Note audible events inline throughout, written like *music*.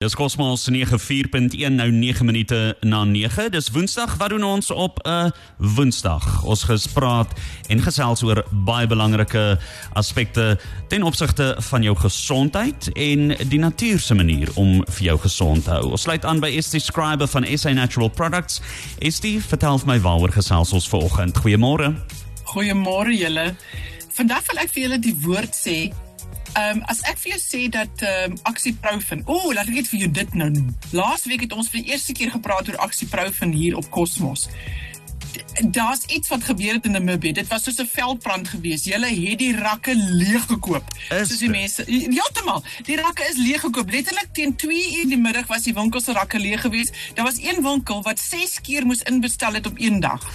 Dis Cosmos 94.1 nou 9 minute na 9. Dis Woensdag. Wat doen ons op 'n uh, Woensdag? Ons gespraat en gesels oor baie belangrike aspekte ten opsigte van jou gesondheid en die natuur se manier om vir jou gesond te hou. Ons sluit aan by Estie Scriber van SA Natural Products. Estie, vertel vir my waaroor gesels ons vanoggend. Goeiemôre. Goeiemôre julle. Vandag wil ek vir julle die woord sê Ehm um, as ek vir jou sê dat ehm um, Axiprofen. O, oh, laat ek net vir jou dit nou noem. Laasweek het ons vir die eerste keer gepraat oor Axiprofen hier op Cosmos daar's iets wat gebeur het in Namibië. Dit was soos 'n veldbrand gewees. Hulle het die rakke leeg gekoop. Soos die mense. Ja, temal. Die rakke is leeg gekoop. Letterlik teen 2 uur in die middag was die winkels se rakke leeg gewees. Daar was een winkel wat 6 keer moes inbestel het op een dag.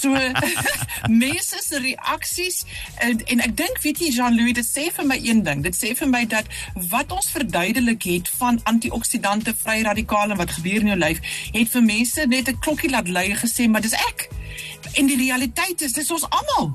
So *laughs* *laughs* mense se reaksies en, en ek dink weet jy Jean-Louis dit sê vir my een ding. Dit sê vir my dat wat ons verduidelik het van antioksidante, vrye radikale wat gebeur in jou lyf, het vir mense net 'n klokkie laat lui gesê, maar dis ek. En die realiteit is dis ons almal.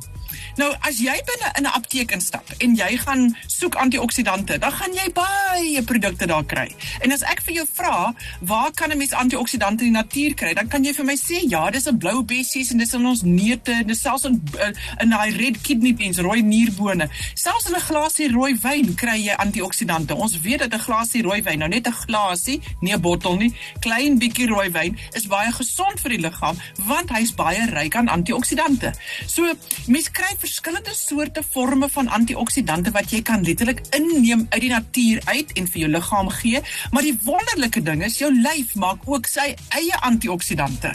Nou as jy binne in 'n apteek instap en jy gaan soek antioksidante, dan gaan jy baie produkte daar kry. En as ek vir jou vra, waar kan 'n mens antioksidante in die natuur kry? Dan kan jy vir my sê, ja, dis in blou bessies en dis in ons neute, dis selfs in eh, in daai red kidney beans, rooi nierbone. Selfs in 'n glasie rooi wyn kry jy antioksidante. Ons weet dat 'n glasie rooi wyn, nou net 'n glasie, nie 'n bottel nie, klein bietjie rooi wyn is baie gesond vir die liggaam want hy's baie ryk aan antioksidante. So, mens kry verskillende soorte forme van antioksidante wat jy kan letterlik inneem uit die natuur uit en vir jou liggaam gee, maar die wonderlike ding is jou lyf maak ook sy eie antioksidante.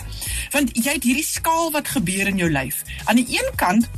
Want jy het hierdie skaal wat gebeur in jou lyf. Aan die een kant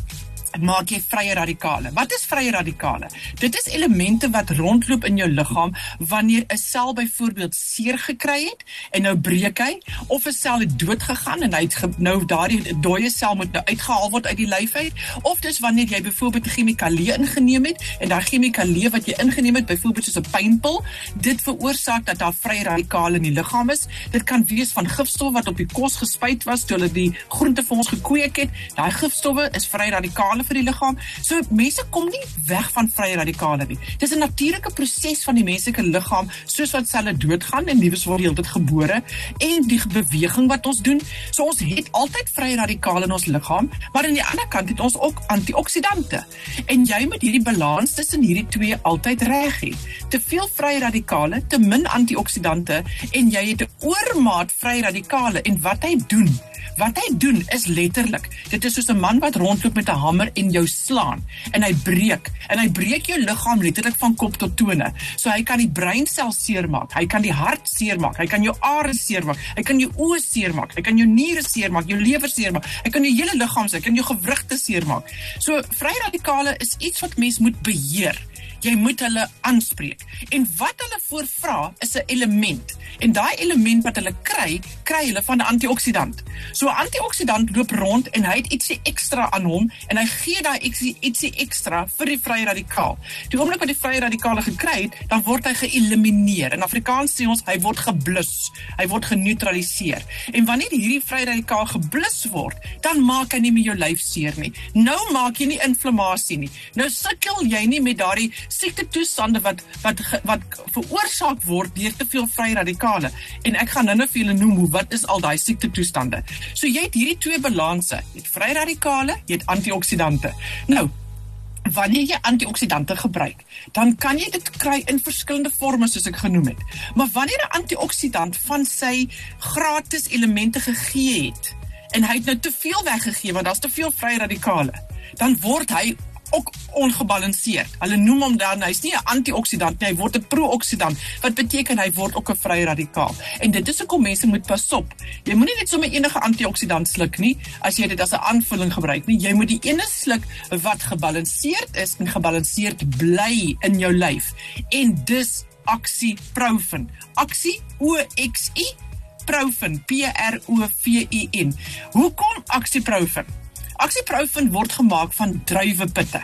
maak jy vrye radikale. Wat is vrye radikale? Dit is elemente wat rondloop in jou liggaam wanneer 'n sel byvoorbeeld seer gekry het en nou breek hy of 'n sel het dood gegaan en hy het nou daardie dooie sel moet nou uitgehaal word uit die lyf uit of dis wanneer jy byvoorbeeld chemikalie ingeneem het en daai chemikalie wat jy ingeneem het byvoorbeeld soos 'n pynpil, dit veroorsaak dat daar vrye radikale in die liggaam is. Dit kan wees van gifstof wat op die kos gespuit was toe hulle die groente vir ons gekweek het. Daai gifstowwe is vrye radikale skade vir die liggaam. So mense kom nie weg van vrye radikale nie. Dis 'n natuurlike proses van die menslike liggaam, soos wat selle doodgaan en nuwe word heeltyd gebore en die beweging wat ons doen. So ons het altyd vrye radikale in ons liggaam, maar aan die ander kant het ons ook antioksidante. En jy moet hierdie balans tussen hierdie twee altyd reg hê. Te veel vrye radikale, te min antioksidante en jy het 'n oormaat vrye radikale en wat hy doen Wat hy doen is letterlik, dit is soos 'n man wat rondloop met 'n hamer en jou slaan en hy breek en hy breek jou liggaam letterlik van kop tot tone. So hy kan die breinsel seermaak, hy kan die hart seermaak, hy kan jou are seermaak, hy kan jou oë seermaak, hy kan jou niere seermaak, jou lewer seermaak, hy kan jou hele liggaam seermaak, hy kan jou gewrigte seermaak. So vrye radikale is iets wat mens moet beheer jy moet hulle aanspreek. En wat hulle voorvra is 'n element. En daai element wat hulle kry, kry hulle van 'n antioksidant. So 'n antioksidant loop rond en hy het ietsie ekstra aan hom en hy gee daai ietsie ietsie ekstra vir die vrye radikaal. Die oomblik wat die vrye radikale gekry het, dan word hy geëlimineer. In Afrikaans sê ons hy word geblus. Hy word geneutraliseer. En wanneer hierdie vrye radikaal geblus word, dan maak hy nie meer jou lyf seer nie. Nou maak jy nie inflammasie nie. Nou sukkel jy nie met daardie siekte toestande wat wat wat veroorsaak word deur te veel vrye radikale en ek gaan nou-nou vir julle noem hoe wat is al daai siekte toestande. So jy het hierdie twee balanse, jy het vrye radikale, jy het antioksidante. Nou Wanneer jy antioksidante gebruik, dan kan jy dit kry in verskillende forme soos ek genoem het. Maar wanneer 'n antioksidant van sy gratis elemente gegee het en hy het nou te veel weggegee want daar's te veel vrye radikale, dan word hy ook ongebalanseerd. Hulle noem hom dan hy's nie 'n antioksidant nie, hy word 'n prooksidant. Wat beteken hy word ook 'n vrye radikaal. En dit is hoekom mense moet pas op. Jy moenie net sommer enige antioksidant sluk nie as jy dit as 'n aanvulling gebruik nie. Jy moet die ene sluk wat gebalanseerd is en gebalanseerd bly in jou lyf. En dis Oxyprofen. Oxy O X I Profen P R O V I N. Hoekom Oxyprofen? Oxyprofen word gemaak van druiwepitte.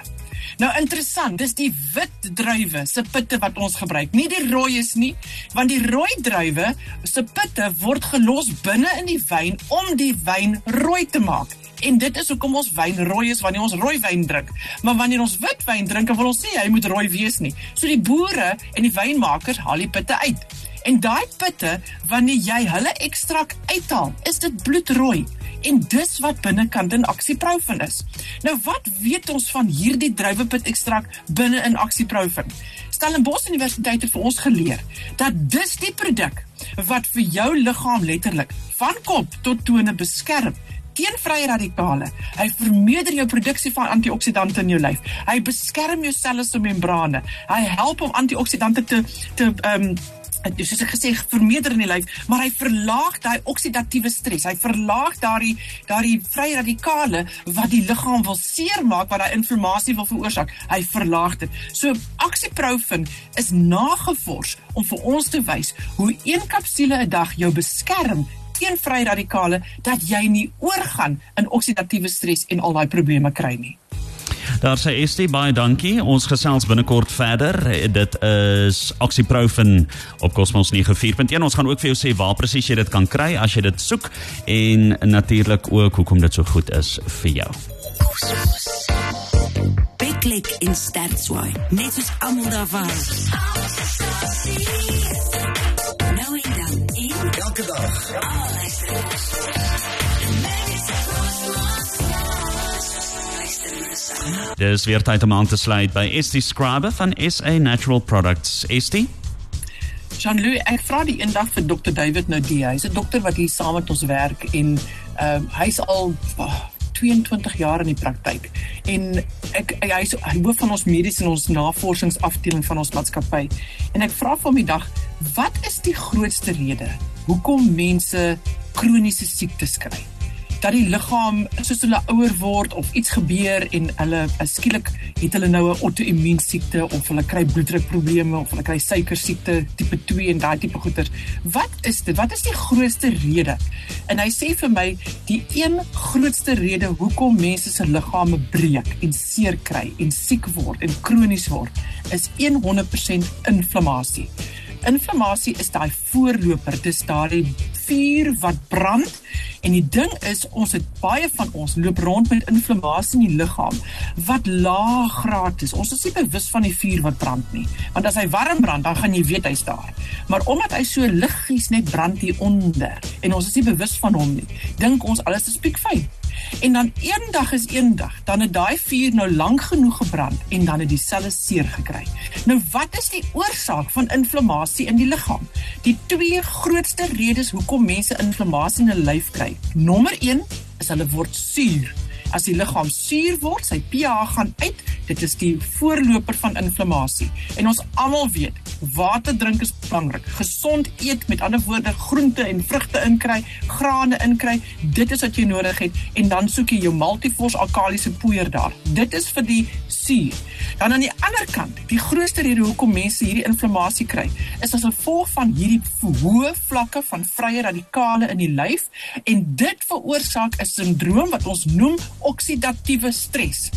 Nou interessant, dis die wit druiwe se pitte wat ons gebruik, nie die rooies nie, want die rooi druiwe se pitte word gelos binne in die wyn om die wyn rooi te maak. En dit is hoekom ons wyn rooi is wanneer ons rooi wyn drink. Maar wanneer ons wit wyn drink, wil ons sê hy moet rooi wees nie. So die boere en die wynmakers haal die pitte uit. En daai pitte, wanneer jy hulle ekstrak uithaal, is dit bloedrooi. En dis wat binnekant in aksieprofen is. Nou wat weet ons van hierdie druiwepit ekstrak binne in aksieprofen? Stellenbosch Universiteit het vir ons geleer dat dis die produk wat vir jou liggaam letterlik van kop tot tone beskerm teen vrye radikale. Hy vermeerder jou produksie van antioksidante in jou lyf. Hy beskerm jou selle se membrane. Hy help om antioksidante te te ehm um, soos ek gesê vermeerder in die lyf, maar hy verlaag daai oksidatiewe stres. Hy verlaag daardie daardie vrye radikale wat die liggaam wil seermaak, wat daai inflammasie wil veroorsaak. Hy verlaag dit. So Oxyprofen is nagevors om vir ons te wys hoe een kapsule 'n dag jou beskerm teen vrye radikale dat jy nie oorgaan in oksidatiewe stres en al daai probleme kry nie. Daar sê Estie baie dankie. Ons gesels binnekort verder. Dit is Oxyprofen op Cosmos 94.1. Ons gaan ook vir jou sê waar presies jy dit kan kry as jy dit soek en natuurlik ook hoekom dit so goed is vir jou. Beklik in Stertswaai. Net soos almal daarvan. Elke dag. Dis weer tyd om aan te sluit by Estie Scribe van SA Natural Products. Estie? Jean-Louis, ek vra die eendag vir Dr. David Nadia. Hy's 'n dokter wat hier saam met ons werk en ehm uh, hy's al oh, 22 jaar in die praktyk. En ek hy's hy hoof van ons mediese en ons navorsingsafdeling van ons maatskappy. En ek vra vir hom die dag, wat is die grootste rede hoekom mense kroniese siektes kry? Dat die liggaam soos hulle ouer word of iets gebeur en hulle uh, skielik het hulle nou 'n auto-immuun siekte of hulle kry bloeddrukprobleme of hulle kry suiker siekte tipe 2 en daai tipe goeters. Wat is dit? Wat is die grootste rede? En hy sê vir my die een grootste rede hoekom mense se liggame breek en seer kry en siek word en kronies word is 100% inflammasie. Inflammasie is daai voorloper, dis daardie vuur wat brand en die ding is ons het baie van ons loop rond met inflammasie in die liggaam wat laag graad is. Ons is nie bewus van die vuur wat brand nie. Want as hy warm brand, dan gaan jy weet hy's daar. Maar omdat hy so liggies net brand hier onder en ons is nie bewus van hom nie, dink ons alles is piekfyn. En dan eendag is eendag, dan het daai vuur nou lank genoeg gebrand en dan het die selle seer gekry. Nou wat is die oorsaak van inflammasie in die liggaam? Die twee grootste redes hoekom mense inflammasie in hulle lyf kry. Nommer 1 is hulle word suur. As die liggaam suur word, sy pH gaan uit. Dit is die voorloper van inflammasie. En ons almal weet, water drink is belangrik. Gesond eet, met ander woorde, groente en vrugte inkry, grane inkry, dit is wat jy nodig het en dan soek jy jou multivors alkalisiese poeier daar. Dit is vir die suur. Dan aan die ander kant, die grootste rede hoekom mense hierdie inflammasie kry, is as gevolg van hierdie hoë vlakke van vrye radikale in die lyf en dit veroorsaak 'n sindroom wat ons noem oksidatiewe stres.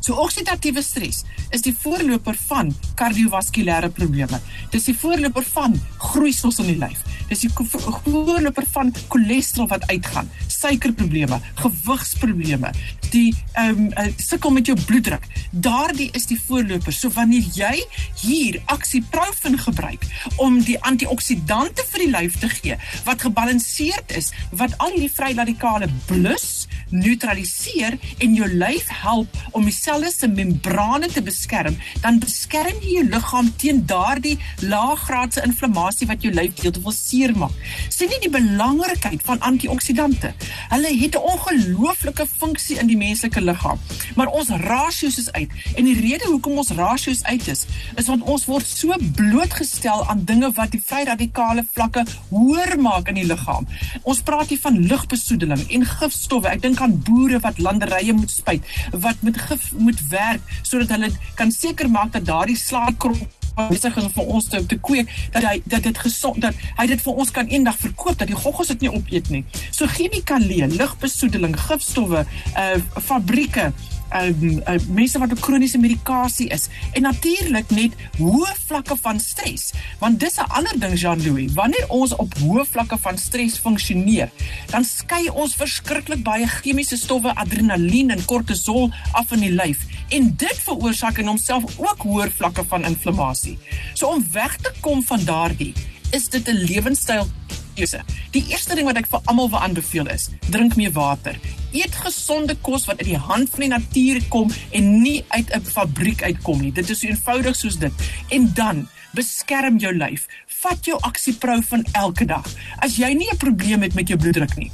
So oksidatiewe stres is die voorloper van kardiovaskulêre probleme. Dis die voorloper van groeisels in die lyf. Dis die voorloper van cholesterol wat uitgaan, suikerprobleme, gewigsprobleme, die ehm um, uh, sukkel met jou bloeddruk. Daardie is die voorloper. So wanneer jy hier aksieprofen gebruik om die antioksidante vir die lyf te gee wat gebalanseerd is, wat al hierdie vrye radikale blus, neutraliseer en jou lyf help om die selle se membrane te beskerm, dan beskerm jy jou liggaam teen daardie laaggraadse inflammasie wat jou lyf heeltemal seermaak. Sien nie die belangrikheid van antioksidante. Hulle het 'n ongelooflike funksie in die menslike liggaam. Maar ons rasios is uit en die rede hoekom ons rasios uit is, is want ons word so blootgestel aan dinge wat die vrye radikale vlakke hoër maak in die liggaam. Ons praat hier van lugbesoedeling en gifstowwe. Ek dink aan boere wat landerye moet spuit, wat met gif moet werk sodat hulle kan seker maak dat daardie slaakkrop besig is vir ons te, te kweek dat hy dat dit gesond dat hy dit vir ons kan eendag verkoop dat die goggos dit nie opeet nie. So chemikalie, lugbesoedeling, gifstowwe, uh fabrieke um, uh, mense wat op kroniese medikasie is en natuurlik net hoë vlakke van stres want dis 'n ander ding Jean-Louis wanneer ons op hoë vlakke van stres funksioneer dan skei ons verskriklik baie chemiese stowwe adrenalien en kortisol af in die lyf en dit veroorsaak in homself ook hoër vlakke van inflammasie so om weg te kom van daardie is dit 'n lewenstyl keuse. Die eerste ding wat ek vir almal wil aanbeveel is: drink meer water. Eet gesonde kos wat uit die hand van die natuur kom en nie uit 'n fabriek uitkom nie. Dit is so eenvoudig soos dit. En dan beskerm jou lyf. Vat jou aksieprofen elke dag. As jy nie 'n probleem het met jou bloeddruk nie,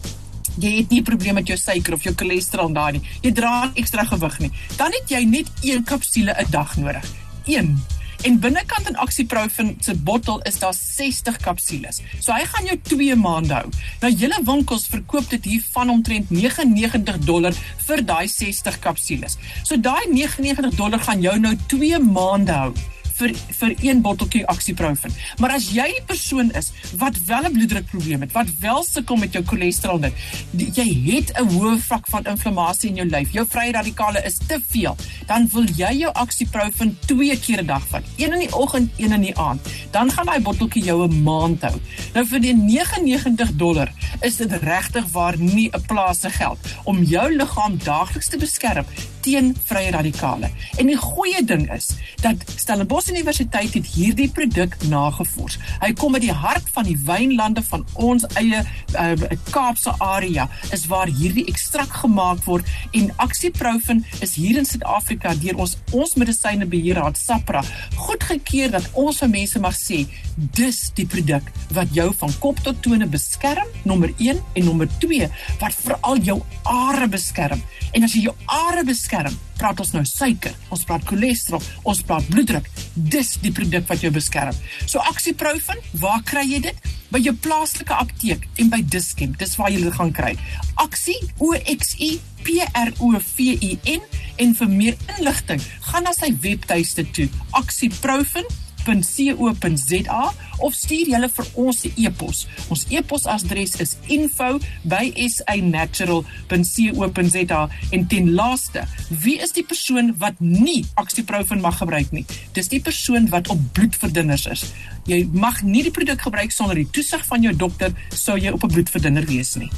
jy het nie 'n probleem met jou suiker of jou cholesterol daai nie. Jy dra ekstra gewig nie. Dan het jy net een kapsule 'n dag nodig. 1 En binnekant in Aksieprofen se bottel is daar 60 kapsules. So hy gaan jou 2 maande hou. Nou julle winkels verkoop dit hier van omtrent 99 dollar vir daai 60 kapsules. So daai 99 dollar gaan jou nou 2 maande hou vir vir een botteltjie aksieprofen. Maar as jy 'n persoon is wat wel 'n bloeddrukprobleem het, wat wel sukkel met jou cholesterol net, jy het 'n hoë vlak van inflammasie in jou lyf. Jou vrye radikale is te veel. Dan wil jy jou aksieprofen 2 keer 'n dag vat. Een in die oggend, een in die aand. Dan gaan daai botteltjie jou 'n maand hou. Nou vir die 99 dollar is dit regtig waar nie 'n plaas se geld om jou liggaam daagliks te beskerm teen vrye radikale. En die goeie ding is dat Stellenbosch Universiteit het hierdie produk nagevors. Hy kom uit die hart van die wynlande van ons eie uh, Kaapse area is waar hierdie ekstrak gemaak word en Aksieprofen is hier in Suid-Afrika deur ons ons medisynebeheerraad SAPRA goedgekeur dat ons vir mense mag sê dis die produk wat jou van kop tot tone beskerm nommer 1 en nommer 2 wat veral jou are beskerm en as jy jou are beskerm praat ons nou suiker ons praat cholesterol ons praat bloeddruk. Dis die produk wat jou beskerm. So aksieprofen waar kry jy dit? By jou plaaslike apteek en by Dischem. Dis waar jy dit gaan kry. Aksie o x i p r o v i n. En vir meer inligting gaan na sy webtuiste toe. Aksieprofen www.co.za of stuur julle vir ons e-pos. Ons e-posadres is info@sanatural.co.za en ten laaste, wie is die persoon wat nie aksieprofen mag gebruik nie? Dis die persoon wat op bloedverdunners is. Jy mag nie die produk gebruik sonder die toesig van jou dokter sou jy op 'n bloedverdunner wees nie.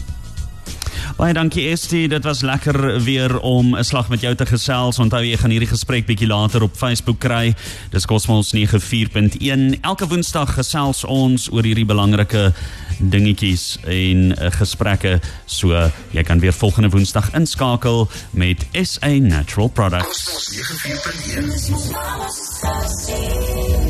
Baie dankie Estie, dit was lekker weer om 'n slag met jou te gesels. Onthou jy gaan hierdie gesprek bietjie later op Facebook kry. Dis Cosmos 94.1. Elke Woensdag gesels ons oor hierdie belangrike dingetjies en uh, gesprekke. So jy kan weer volgende Woensdag inskakel met SA Natural Products. Cosmos 94.1.